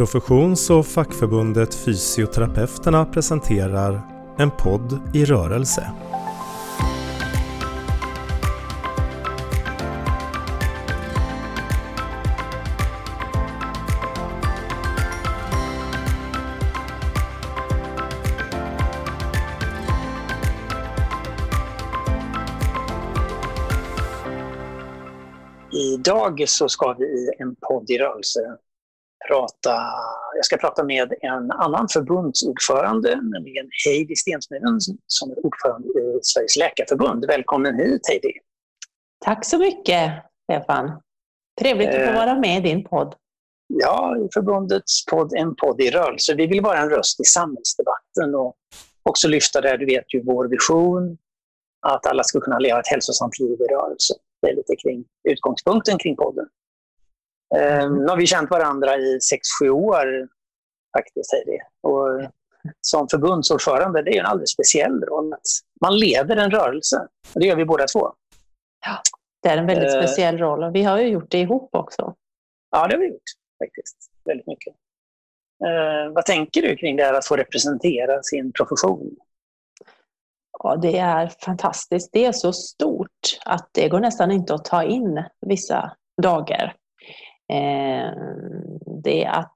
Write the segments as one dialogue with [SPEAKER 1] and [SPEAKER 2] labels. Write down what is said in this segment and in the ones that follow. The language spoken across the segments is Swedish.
[SPEAKER 1] Professions och fackförbundet Fysioterapeuterna presenterar En podd i rörelse.
[SPEAKER 2] Idag så ska vi i en podd i rörelse prata, jag ska prata med en annan förbundsordförande, nämligen Heidi Stensmyren som är ordförande i Sveriges läkarförbund. Välkommen hit Heidi!
[SPEAKER 3] Tack så mycket Stefan! Trevligt att få eh, vara med i din podd.
[SPEAKER 2] Ja, förbundets podd En podd i rörelse. Vi vill vara en röst i samhällsdebatten och också lyfta det, du vet ju vår vision, att alla ska kunna leva ett hälsosamt liv i rörelse. Det är lite kring utgångspunkten kring podden. Eh, nu har vi känt varandra i 6-7 år faktiskt, Heidi. Och som förbundsordförande, det är en alldeles speciell roll. Man leder en rörelse. Och det gör vi båda två.
[SPEAKER 3] Ja, det är en väldigt eh, speciell roll och vi har ju gjort det ihop också.
[SPEAKER 2] Ja, det har vi gjort faktiskt. Väldigt mycket. Eh, vad tänker du kring det här att få representera sin profession?
[SPEAKER 3] Ja, det är fantastiskt. Det är så stort att det går nästan inte att ta in vissa dagar. Eh, det är att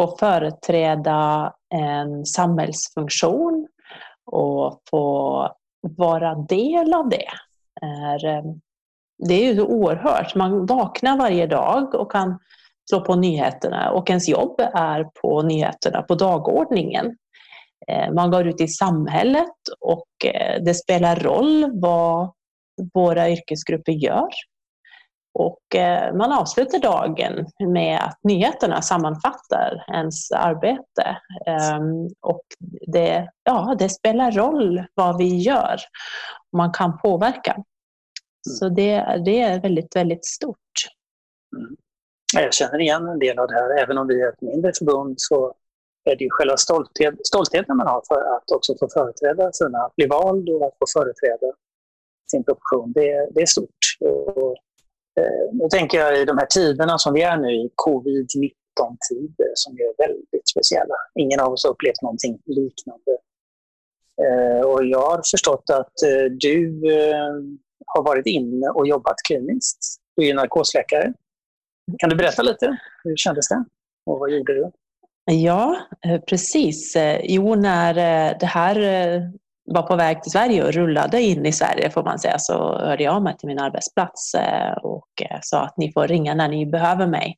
[SPEAKER 3] få företräda en samhällsfunktion och få vara del av det. Är, eh, det är ju så oerhört. Man vaknar varje dag och kan slå på nyheterna och ens jobb är på nyheterna, på dagordningen. Eh, man går ut i samhället och eh, det spelar roll vad våra yrkesgrupper gör. Och eh, man avslutar dagen med att nyheterna sammanfattar ens arbete. Ehm, och det, ja, det spelar roll vad vi gör. Man kan påverka. Mm. Så det, det är väldigt, väldigt stort.
[SPEAKER 2] Mm. Jag känner igen en del av det här. Även om vi är ett mindre förbund så är det ju själva stolthet, stoltheten man har för att också få företräda sina, att bli vald och att få företräda sin profession. Det, det är stort. Och Eh, nu tänker jag i de här tiderna som vi är nu i, covid-19-tider som är väldigt speciella. Ingen av oss har upplevt någonting liknande. Eh, och jag har förstått att eh, du har varit inne och jobbat kliniskt. Du är narkosläkare. Kan du berätta lite? Hur kändes det? Och vad gjorde du?
[SPEAKER 3] Ja, precis. Jo, när det här var på väg till Sverige och rullade in i Sverige får man säga så hörde jag mig till min arbetsplats eh, och eh, sa att ni får ringa när ni behöver mig.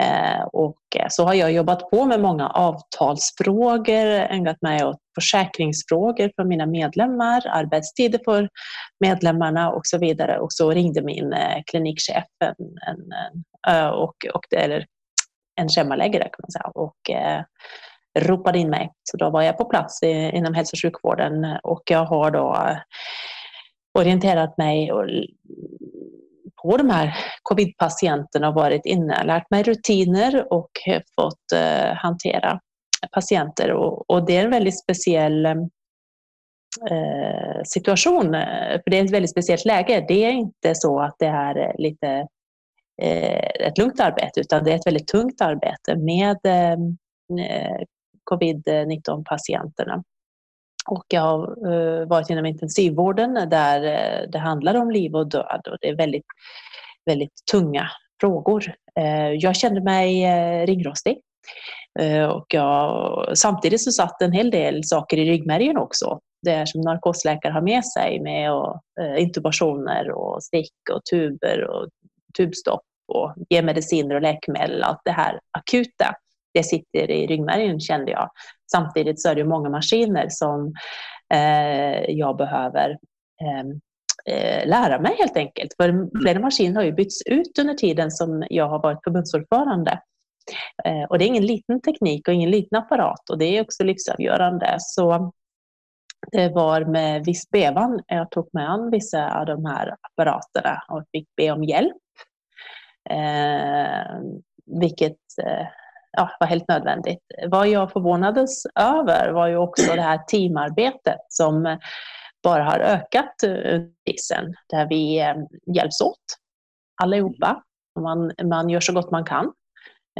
[SPEAKER 3] Eh, och så har jag jobbat på med många avtalsfrågor, ägnat mig åt försäkringsfrågor för mina medlemmar, arbetstider för medlemmarna och så vidare. Och så ringde min klinikchef en, en och, och, eller en schemaläggare kan man säga. Och, ropade in mig. Så då var jag på plats inom hälso och sjukvården och jag har då eh, orienterat mig på de här covid-patienterna och varit inne, lärt mig rutiner och eh, fått eh, hantera patienter. Och, det är en väldigt speciell eh, situation, eh, för det är ett väldigt speciellt läge. Det är inte så att det är lite eh, ett lugnt arbete, utan det är ett väldigt tungt arbete med covid-19 patienterna. Och jag har eh, varit inom intensivvården där eh, det handlar om liv och död och det är väldigt, väldigt tunga frågor. Eh, jag kände mig ringrostig. Och jag, samtidigt så satt en hel del saker i ryggmärgen också. Det som narkosläkare har med sig med och, intubationer och stick och tuber och tubstopp och ge mediciner och läkemedel. Allt det här akuta det sitter i ryggmärgen kände jag. Samtidigt så är det många maskiner som eh, jag behöver ehm, eh, lära mig helt enkelt. För flera maskiner har ju bytts ut under tiden som jag har varit förbundsordförande. Eh, och det är ingen liten teknik och ingen liten apparat och det är också livsavgörande. Så det var med viss bevan jag tog mig an vissa av de här apparaterna och fick be om hjälp. Eh, vilket eh, ja, var helt nödvändigt. Vad jag förvånades över var ju också det här teamarbetet som bara har ökat eh, under krisen, där vi eh, hjälps åt allihopa. Man, man gör så gott man kan.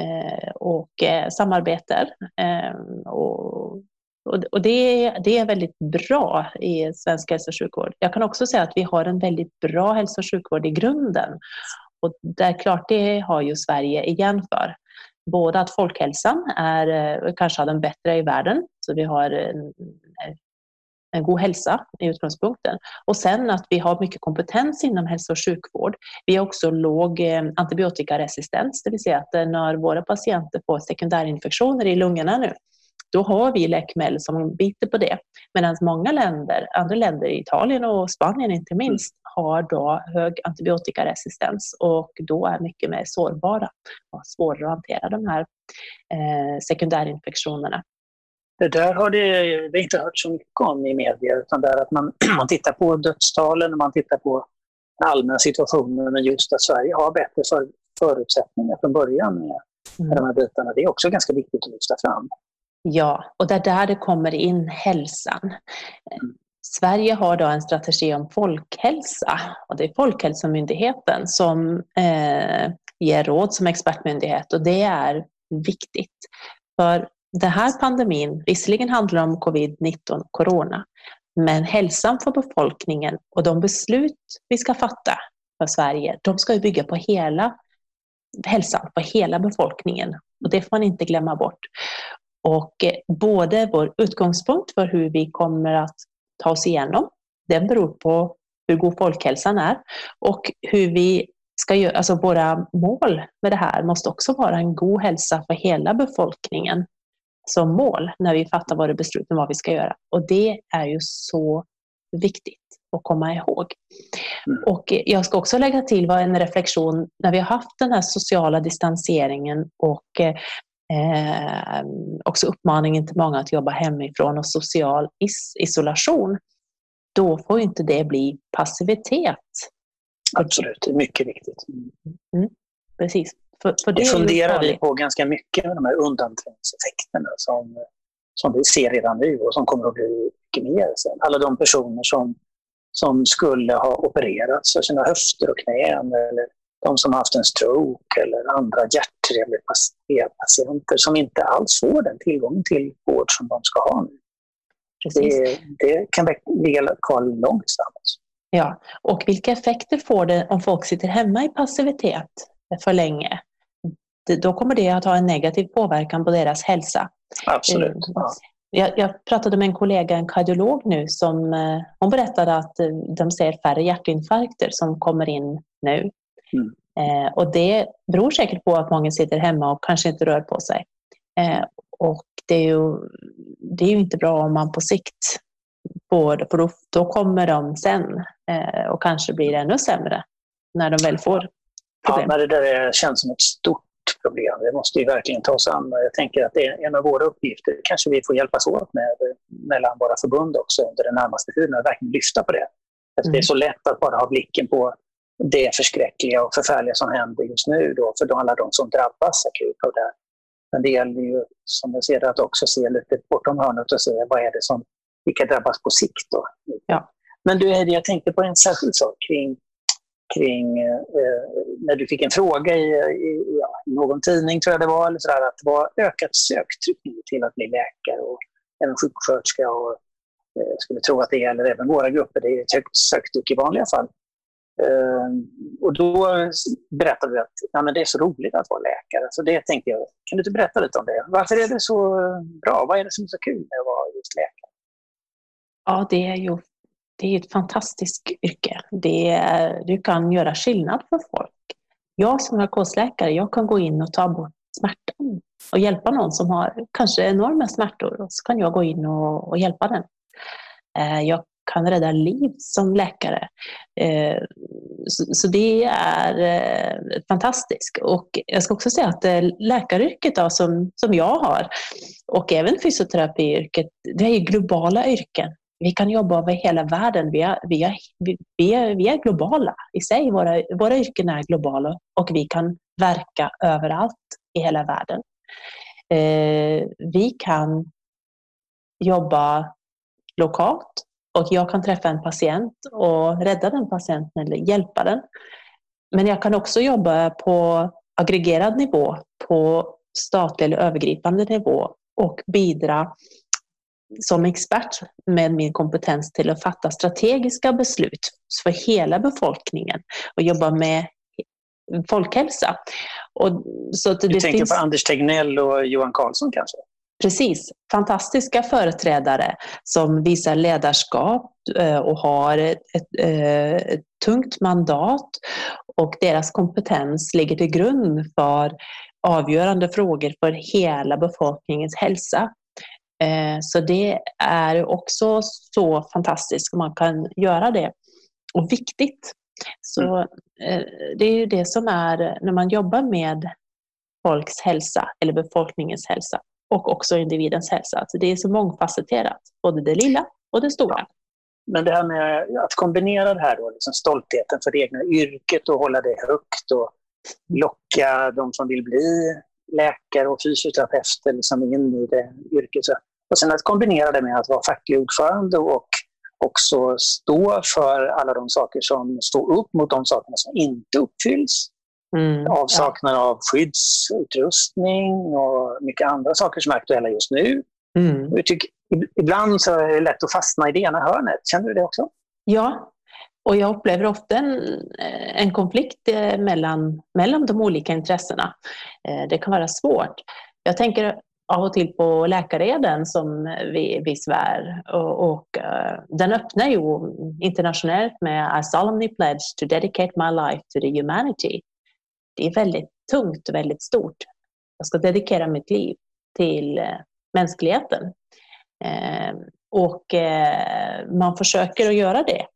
[SPEAKER 3] Eh, och samarbetar. Och, och det, det är väldigt bra i svensk hälso och sjukvård. Jag kan också säga att vi har en väldigt bra hälso och sjukvård i grunden. Och det är klart, det har ju Sverige igen för. Både att folkhälsan är eh, kanske den bättre i världen, så vi har en, en god hälsa i utgångspunkten. Och sen att vi har mycket kompetens inom hälso och sjukvård. Vi har också låg eh, antibiotikaresistens, det vill säga att eh, när våra patienter får sekundärinfektioner i lungorna nu, då har vi läkemedel som biter på det. Medan många länder, andra länder, Italien och Spanien inte minst, har då hög antibiotikaresistens och då är mycket mer sårbara och svårare att hantera de här eh, sekundärinfektionerna.
[SPEAKER 2] Det där har det, det inte hört så mycket om i media, utan det är att man, man tittar på dödstalen och man tittar på den allmänna situationen, men just att Sverige har bättre för, förutsättningar från början med, med mm. de här bitarna. Det är också ganska viktigt att lyfta fram.
[SPEAKER 3] Ja, och det är där det kommer in hälsan. Sverige har då en strategi om folkhälsa och det är Folkhälsomyndigheten som eh, ger råd som expertmyndighet och det är viktigt. För den här pandemin, visserligen handlar om covid-19, corona, men hälsan för befolkningen och de beslut vi ska fatta för Sverige, de ska ju bygga på hela hälsan, på hela befolkningen. Och det får man inte glömma bort. Och eh, både vår utgångspunkt för hur vi kommer att ta oss igenom, den beror på hur god folkhälsan är och hur vi ska göra, alltså våra mål med det här måste också vara en god hälsa för hela befolkningen som mål när vi fattar våra beslut om vad vi ska göra. Och det är ju så viktigt att komma ihåg. Mm. Och jag ska också lägga till en reflektion när vi har haft den här sociala distanseringen och eh, också uppmaningen till många att jobba hemifrån och social is isolation. Då får inte det bli passivitet.
[SPEAKER 2] Absolut, det är mycket viktigt.
[SPEAKER 3] Mm. Precis.
[SPEAKER 2] För, för det, det funderar vi på ganska mycket, de här undanträngningseffekterna som, som vi ser redan nu och som kommer att bli mycket mer sen. Alla de personer som, som skulle ha opererats för sina höfter och knän eller de som haft en stroke eller andra hjärtrehabiliteringspatienter som inte alls får den tillgång till vård som de ska ha nu. Det, det, kan ligga kvar långt framåt.
[SPEAKER 3] Ja, och vilka effekter får det om folk sitter hemma i passivitet för länge? då kommer det att ha en negativ påverkan på deras hälsa.
[SPEAKER 2] Absolut. Eh, ja.
[SPEAKER 3] Jag, jag, pratade med en kollega, en kardiolog nu, som eh, hon berättade att eh, de ser färre hjärtinfarkter som kommer in nu. Mm. Eh, och det beror säkert på att många sitter hemma och kanske inte rör på sig. Eh, och det är, ju, det är ju inte bra om man på sikt får det, för då, då kommer de sen eh, och kanske blir ännu sämre när de väl får
[SPEAKER 2] problem. Ja, det där känns som ett stort problem. Det måste vi verkligen ta oss an. Jag tänker att det är en av våra uppgifter. kanske vi får hjälpas åt med mellan våra förbund också under den närmaste tiden, att verkligen lyfta på det. Mm. Det är så lätt att bara ha blicken på det förskräckliga och förfärliga som händer just nu då, för alla de som drabbas akut av det. Men det gäller ju, som jag ser det, att också se lite bortom hörnet och se vad är det som, vilka drabbas på sikt. Då.
[SPEAKER 3] Ja.
[SPEAKER 2] Men du, jag tänkte på en särskild sak kring kring eh, när du fick en fråga i, i ja, någon tidning, tror jag det var, eller så där, att det var ökat söktryck till att bli läkare och även sjuksköterska. Och, eh, skulle tro att det gäller även våra grupper. Det är ett högt söktryck i vanliga fall. Ehm, och då berättade du att ja, men det är så roligt att vara läkare. Så det tänkte jag, kan du inte berätta lite om det? Varför är det så bra? Vad är det som är så kul med att vara just läkare?
[SPEAKER 3] Ja, det är ju det är ett fantastiskt yrke. Det är, du kan göra skillnad för folk. Jag som narkosläkare, jag kan gå in och ta bort smärtan och hjälpa någon som har kanske enorma smärtor och så kan jag gå in och, och hjälpa den. Ehm, jag kan rädda liv som läkare. Eh, så det är eh, fantastiskt. Och jag ska också säga att eh, läkaryrket då, som, som jag har och även fysioterapiyrket, det är globala yrken vi kan jobba över hela världen. Vi är, vi är, vi är, vi är globala i sig. Våra, våra yrken är globala och vi kan verka överallt i hela världen. Eh, vi kan jobba lokalt och jag kan träffa en patient och rädda den patienten eller hjälpa den. Men jag kan också jobba på aggregerad nivå på statlig eller övergripande nivå och bidra som expert med min kompetens till att fatta strategiska beslut för hela befolkningen och jobba med folkhälsa.
[SPEAKER 2] Och, så du tänker finns... på Anders Tegnell och Johan Carlsson kanske?
[SPEAKER 3] Precis. Fantastiska företrädare som visar ledarskap eh, och har ett, ett, eh, ett, tungt mandat och deras kompetens ligger till grund för avgörande frågor för hela befolkningens hälsa. Eh, så det är också så fantastiskt om man kan göra det och viktigt. Så mm. det är ju det som är när man jobbar med folks hälsa eller befolkningens hälsa och också individens hälsa. Alltså det är så mångfacetterat, både det lilla och det stora.
[SPEAKER 2] Men det här med att kombinera det här då, liksom stoltheten för det egna yrket och hålla det högt och locka de som vill bli läkare och fysioterapeuter liksom in i det yrket. Och sen att kombinera det med att vara facklig ordförande och också stå för alla de saker som står upp mot de sakerna som inte uppfylls. Mm, Avsaknad ja. av skyddsutrustning och mycket andra saker som är aktuella just nu. Mm. Jag tycker, ibland så är det lätt att fastna i det ena hörnet. Känner du det också?
[SPEAKER 3] Ja, och jag upplever ofta en, en konflikt eh, mellan, mellan de olika intressena. Eh, det kan vara svårt. Jag tänker av och till på läkareden som vi, vi svär. Och, och uh, den öppnar ju internationellt med I solemnly pledge to dedicate my life to the humanity. Det är väldigt tungt och väldigt stort. Jag ska dedikera mitt liv till eh, mänskligheten. Eh, och eh, man försöker att göra det.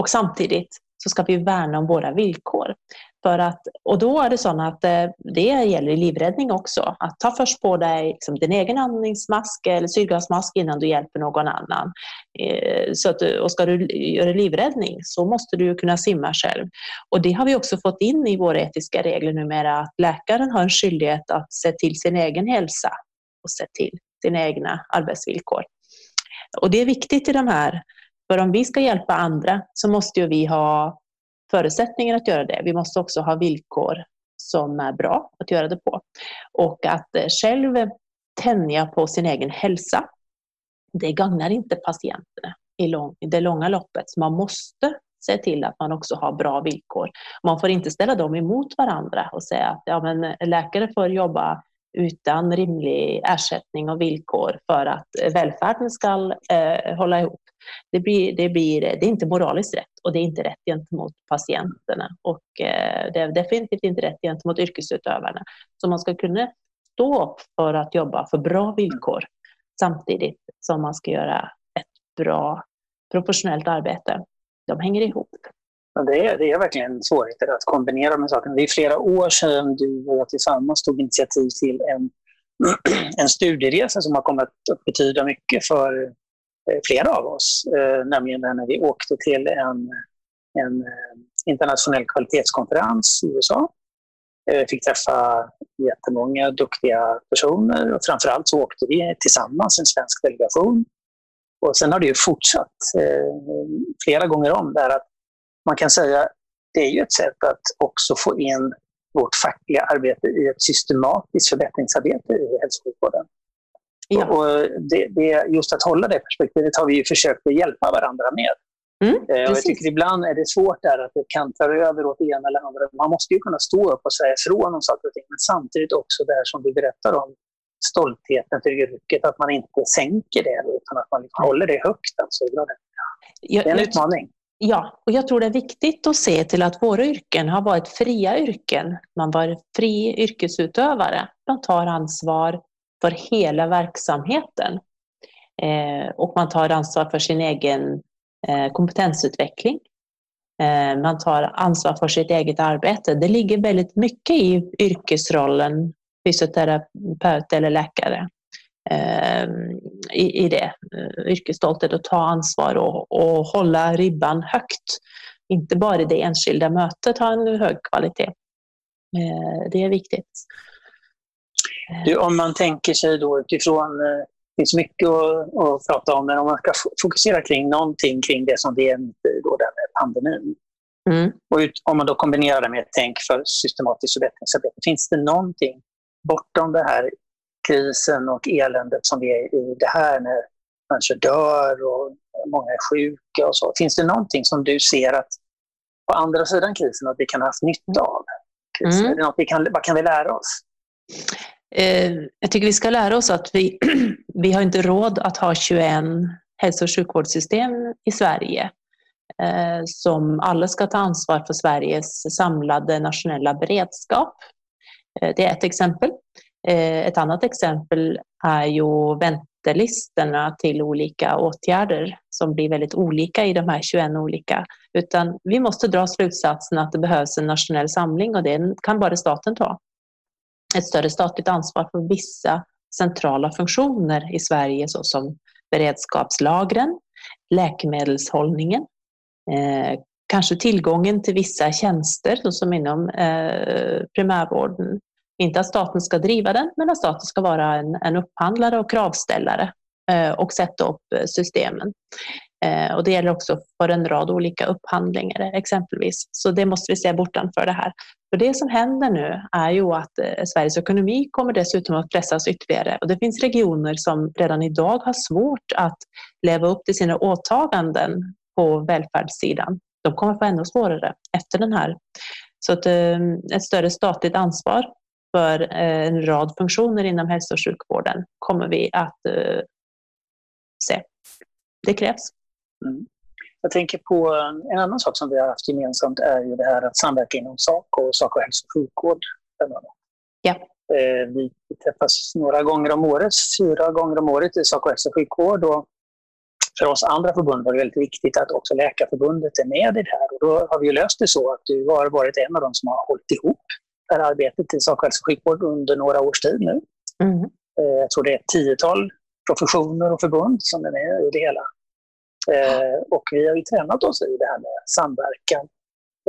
[SPEAKER 3] Och samtidigt så ska vi värna om våra villkor. För att, och då är det så att eh, det gäller i livräddning också. Att ta först på dig liksom din egen andningsmask eller syrgasmask innan du hjälper någon annan. Eh, så att, och ska du göra livräddning så måste du kunna simma själv. Och det har vi också fått in i våra etiska regler numera att läkaren har en skyldighet att se till sin egen hälsa och se till sina egna arbetsvillkor. Och det är viktigt i de här för om vi ska hjälpa andra så måste ju vi ha förutsättningar att göra det. Vi måste också ha villkor som är bra att göra det på. Och att eh, själv tänja på sin egen hälsa, det gagnar inte patienterna i, i det långa loppet. Så man måste se till att man också har bra villkor. Man får inte ställa dem emot varandra och säga att ja, men eh, läkare får jobba utan rimlig ersättning och villkor för att eh, välfärden ska eh, hålla ihop. Det, blir, det, blir, det är inte moraliskt rätt och det är inte rätt gentemot patienterna och eh, det är definitivt inte rätt gentemot yrkesutövarna. Så man ska kunna stå upp för att jobba för bra villkor samtidigt som man ska göra ett bra professionellt arbete. De hänger ihop.
[SPEAKER 2] Det är, det är verkligen svårigheter att kombinera de här sakerna. Det är flera år sedan du och jag tillsammans tog initiativ till en, en studieresa som har kommit att betyda mycket för Eh, flera av oss. Eh, nämligen när vi åkte till en, en eh, internationell kvalitetskonferens i USA. Vi fick träffa jättemånga duktiga personer och framförallt så åkte vi tillsammans, en svensk delegation. Och sen har det ju fortsatt flera gånger om där att man kan säga det är ju ett sätt att också få in vårt fackliga arbete i ett systematiskt förbättringsarbete i hälso och sjukvården. Ja. Och det, det, just att hålla det perspektivet har vi ju försökt att hjälpa varandra med. Mm, och jag tycker ibland är det svårt där att det kantrar över åt det ena eller andra. Man måste ju kunna stå upp och säga ifrån om saker och ting, men samtidigt också det här som du berättar om, stoltheten för yrket, att man inte sänker det utan att man liksom håller det högt. Alltså. Det är en jag, utmaning.
[SPEAKER 3] Ja, och jag tror det är viktigt att se till att våra yrken har varit fria yrken. Man var fri yrkesutövare. Man tar ansvar för hela verksamheten. Eh, och man tar ansvar för sin egen eh, kompetensutveckling. Eh, man tar ansvar för sitt eget arbete. Det ligger väldigt mycket i yrkesrollen fysioterapeut eller läkare. I, det. Yrkesstolthet att ta ansvar och, och hålla ribban högt. Inte bara i det enskilda mötet ha en hög kvalitet. Det är viktigt.
[SPEAKER 2] Du, om man tänker sig då utifrån, eh, det finns mycket att, att prata om, men om man ska fokusera kring någonting kring det som vi är mitt i, då, den pandemin. Mm. Och ut, om man då kombinerar det med ett tänk för systematiskt förbättringsarbete, finns det någonting bortom det här krisen och eländet som vi är i det här när människor dör och många är sjuka och så. Finns det någonting som du ser att på andra sidan krisen att vi kan ha haft nytta av? Krisen? Mm. Är det något vi kan, vad kan vi lära oss?
[SPEAKER 3] Eh, jag tycker vi ska lära oss att vi, vi har inte råd att ha 21 hälso och sjukvårdssystem i Sverige eh, som alla ska ta ansvar för Sveriges samlade nationella beredskap. Eh, det är ett exempel. Eh, ett annat exempel är ju väntelistorna till olika åtgärder som blir väldigt olika i de här 21 olika. Utan vi måste dra slutsatsen att det behövs en nationell samling och det kan bara staten ta ett större statligt ansvar för vissa centrala funktioner i Sverige såsom beredskapslagren, läkemedelshållningen, eh, kanske tillgången till vissa tjänster såsom inom eh, primärvården. Inte att staten ska driva den, men att staten ska vara en, en upphandlare och kravställare eh, och sätta upp eh, systemen. Eh, och det gäller också för en rad olika upphandlingar exempelvis. Så det måste vi se bortanför det här. För det som händer nu är ju att eh, Sveriges ekonomi kommer dessutom att pressas ytterligare och det finns regioner som redan idag har svårt att leva upp till sina åtaganden på välfärdssidan. De kommer att få ännu svårare efter den här. Så att, eh, ett större statligt ansvar för eh, en rad funktioner inom hälso och sjukvården kommer vi att eh, se. Det krävs.
[SPEAKER 2] Mm. Jag tänker på en annan sak som vi har haft gemensamt är ju det här att samverka inom SACO och SACO hälso och sjukvård.
[SPEAKER 3] Ja.
[SPEAKER 2] Eh, vi träffas några gånger om året, fyra gånger om året i SACO hälso och sjukvård. Och för oss andra förbund var det väldigt viktigt att också Läkarförbundet är med i det här. Och då har vi löst det så att du har varit en av de som har hållit ihop det här arbetet i SACO hälso och sjukvård under några års tid nu. Mm. Eh, jag tror det är ett tiotal professioner och förbund som är med i det hela. Eh, och vi har ju tränat oss i det här med samverkan.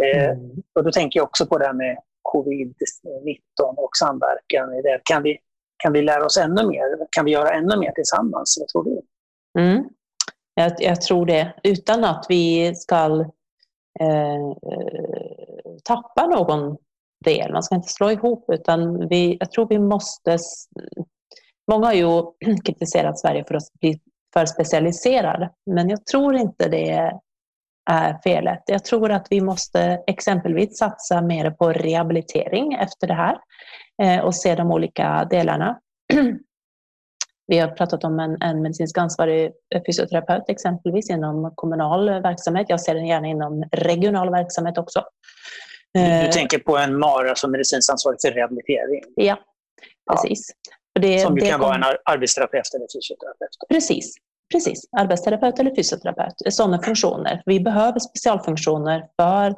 [SPEAKER 2] Eh, mm. Och då tänker jag också på det här med covid-19 och samverkan. Kan vi, kan vi lära oss ännu mer? Kan vi göra ännu mer tillsammans? Vad tror du?
[SPEAKER 3] Mm. Jag, jag, tror det. Utan att vi ska eh, tappa någon del. Man ska inte slå ihop utan vi, jag tror vi måste... Många har ju kritiserat Sverige för att bli för specialiserad. Men jag tror inte det är felet. Jag tror att vi måste exempelvis satsa mer på rehabilitering efter det här eh, och se de olika delarna. Vi har pratat om en, en medicinsk ansvarig fysioterapeut exempelvis inom kommunal verksamhet. Jag ser den gärna inom regional verksamhet också.
[SPEAKER 2] Du eh, tänker på en MARA som medicinskt ansvarig för rehabilitering?
[SPEAKER 3] Ja, precis. Ja.
[SPEAKER 2] Det, som ju kan kom... vara en arbetsterapeut eller fysioterapeut?
[SPEAKER 3] Precis. Precis, arbetsterapeut eller fysioterapeut. Sådana funktioner. Vi behöver specialfunktioner för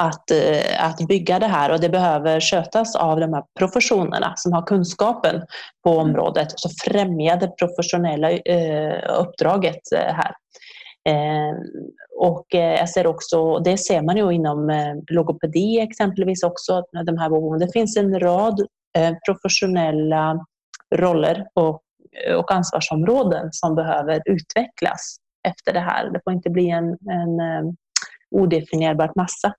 [SPEAKER 3] att, eh, att bygga det här och det behöver skötas av de här professionerna som har kunskapen på mm. området och främja det professionella eh, uppdraget eh, här. Och jag ser också, det ser man ju inom logopedi exempelvis också, de här behoven. Det finns en rad professionella roller och, och ansvarsområden som behöver utvecklas efter det här. Det får inte bli en, en um, odefinierbar massa.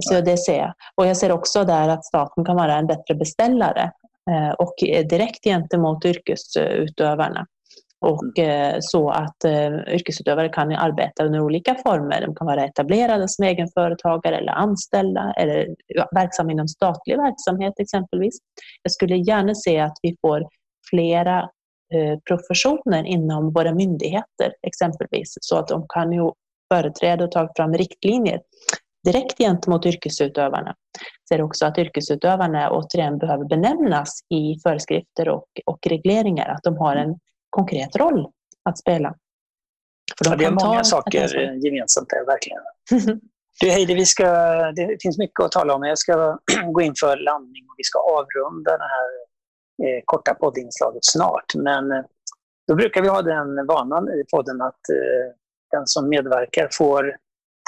[SPEAKER 3] Så det ser jag. Och jag ser också där att staten kan vara en bättre beställare eh, och direkt gentemot yrkesutövarna. Och eh, så att eh, yrkesutövare kan arbeta under olika former. De kan vara etablerade som egenföretagare eller anställda eller verksamma inom statlig verksamhet exempelvis. Jag skulle gärna se att vi får flera eh, professioner inom våra myndigheter exempelvis så att de kan ju företräda och ta fram riktlinjer direkt gentemot yrkesutövarna. Ser också att yrkesutövarna återigen behöver benämnas i föreskrifter och, och regleringar, att de har en konkret roll att spela.
[SPEAKER 2] För de det är många saker gemensamt där, verkligen. du Heidi, vi ska, det finns mycket att tala om. Jag ska gå in för landning och vi ska avrunda den här eh, korta poddinslaget snart. Men eh, då brukar vi ha den vanan i podden att eh, den som medverkar får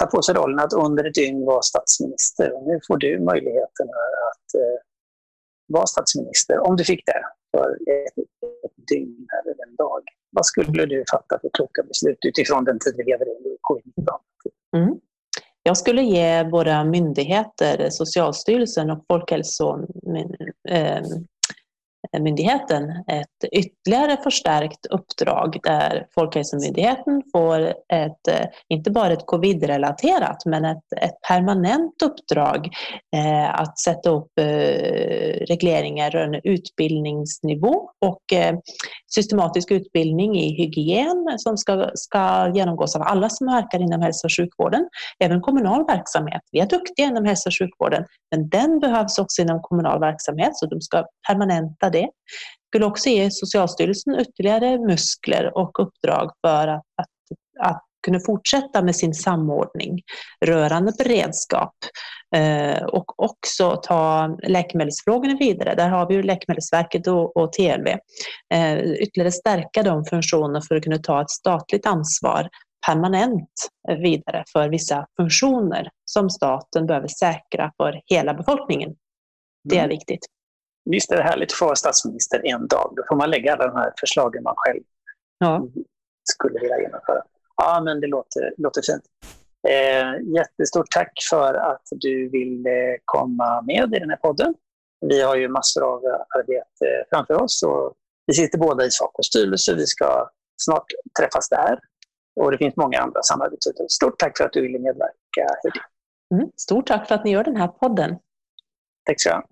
[SPEAKER 2] ta på sig rollen att under ett dygn vara statsminister. Och nu får du möjligheten att eh, vara statsminister, om du fick det, för ett, ett dygn eller en dag. Vad skulle du fatta för kloka beslut utifrån den tid vi lever i, covid-19?
[SPEAKER 3] Mm. Jag skulle ge våra myndigheter, Socialstyrelsen och Folkhälsomyndigheten, eh, myndigheten ett ytterligare förstärkt uppdrag där Folkhälsomyndigheten får ett, eh, inte bara ett covid-relaterat, men ett, ett permanent uppdrag eh, att sätta upp eh, regleringar rörande utbildningsnivå och eh, systematisk utbildning i hygien som ska, ska genomgås av alla som verkar inom hälso och sjukvården, även kommunal verksamhet. Vi är duktiga inom hälso och sjukvården, men den behövs också inom kommunal verksamhet, så de ska permanenta det. Skulle också ge Socialstyrelsen ytterligare muskler och uppdrag för att, att, att kunna fortsätta med sin samordning rörande beredskap eh, och också ta läkemedelsfrågorna vidare. Där har vi ju Läkemedelsverket och, och TLV. Eh, ytterligare stärka de funktionerna för att kunna ta ett statligt ansvar permanent vidare för vissa funktioner som staten behöver säkra för hela befolkningen. Det är mm. viktigt.
[SPEAKER 2] Visst är det härligt att få vara statsminister en dag. Då får man lägga alla de här förslagen man själv ja. skulle vilja genomföra. Ja, men det låter, låter fint. Eh, jättestort tack för att du ville komma med i den här podden. Vi har ju massor av arbete framför oss och vi sitter båda i Sacos styrelse. Vi ska snart träffas där och det finns många andra samarbeten. Stort tack för att du ville medverka.
[SPEAKER 3] Mm, stort tack för att ni gör den här podden.
[SPEAKER 2] Tack så mycket.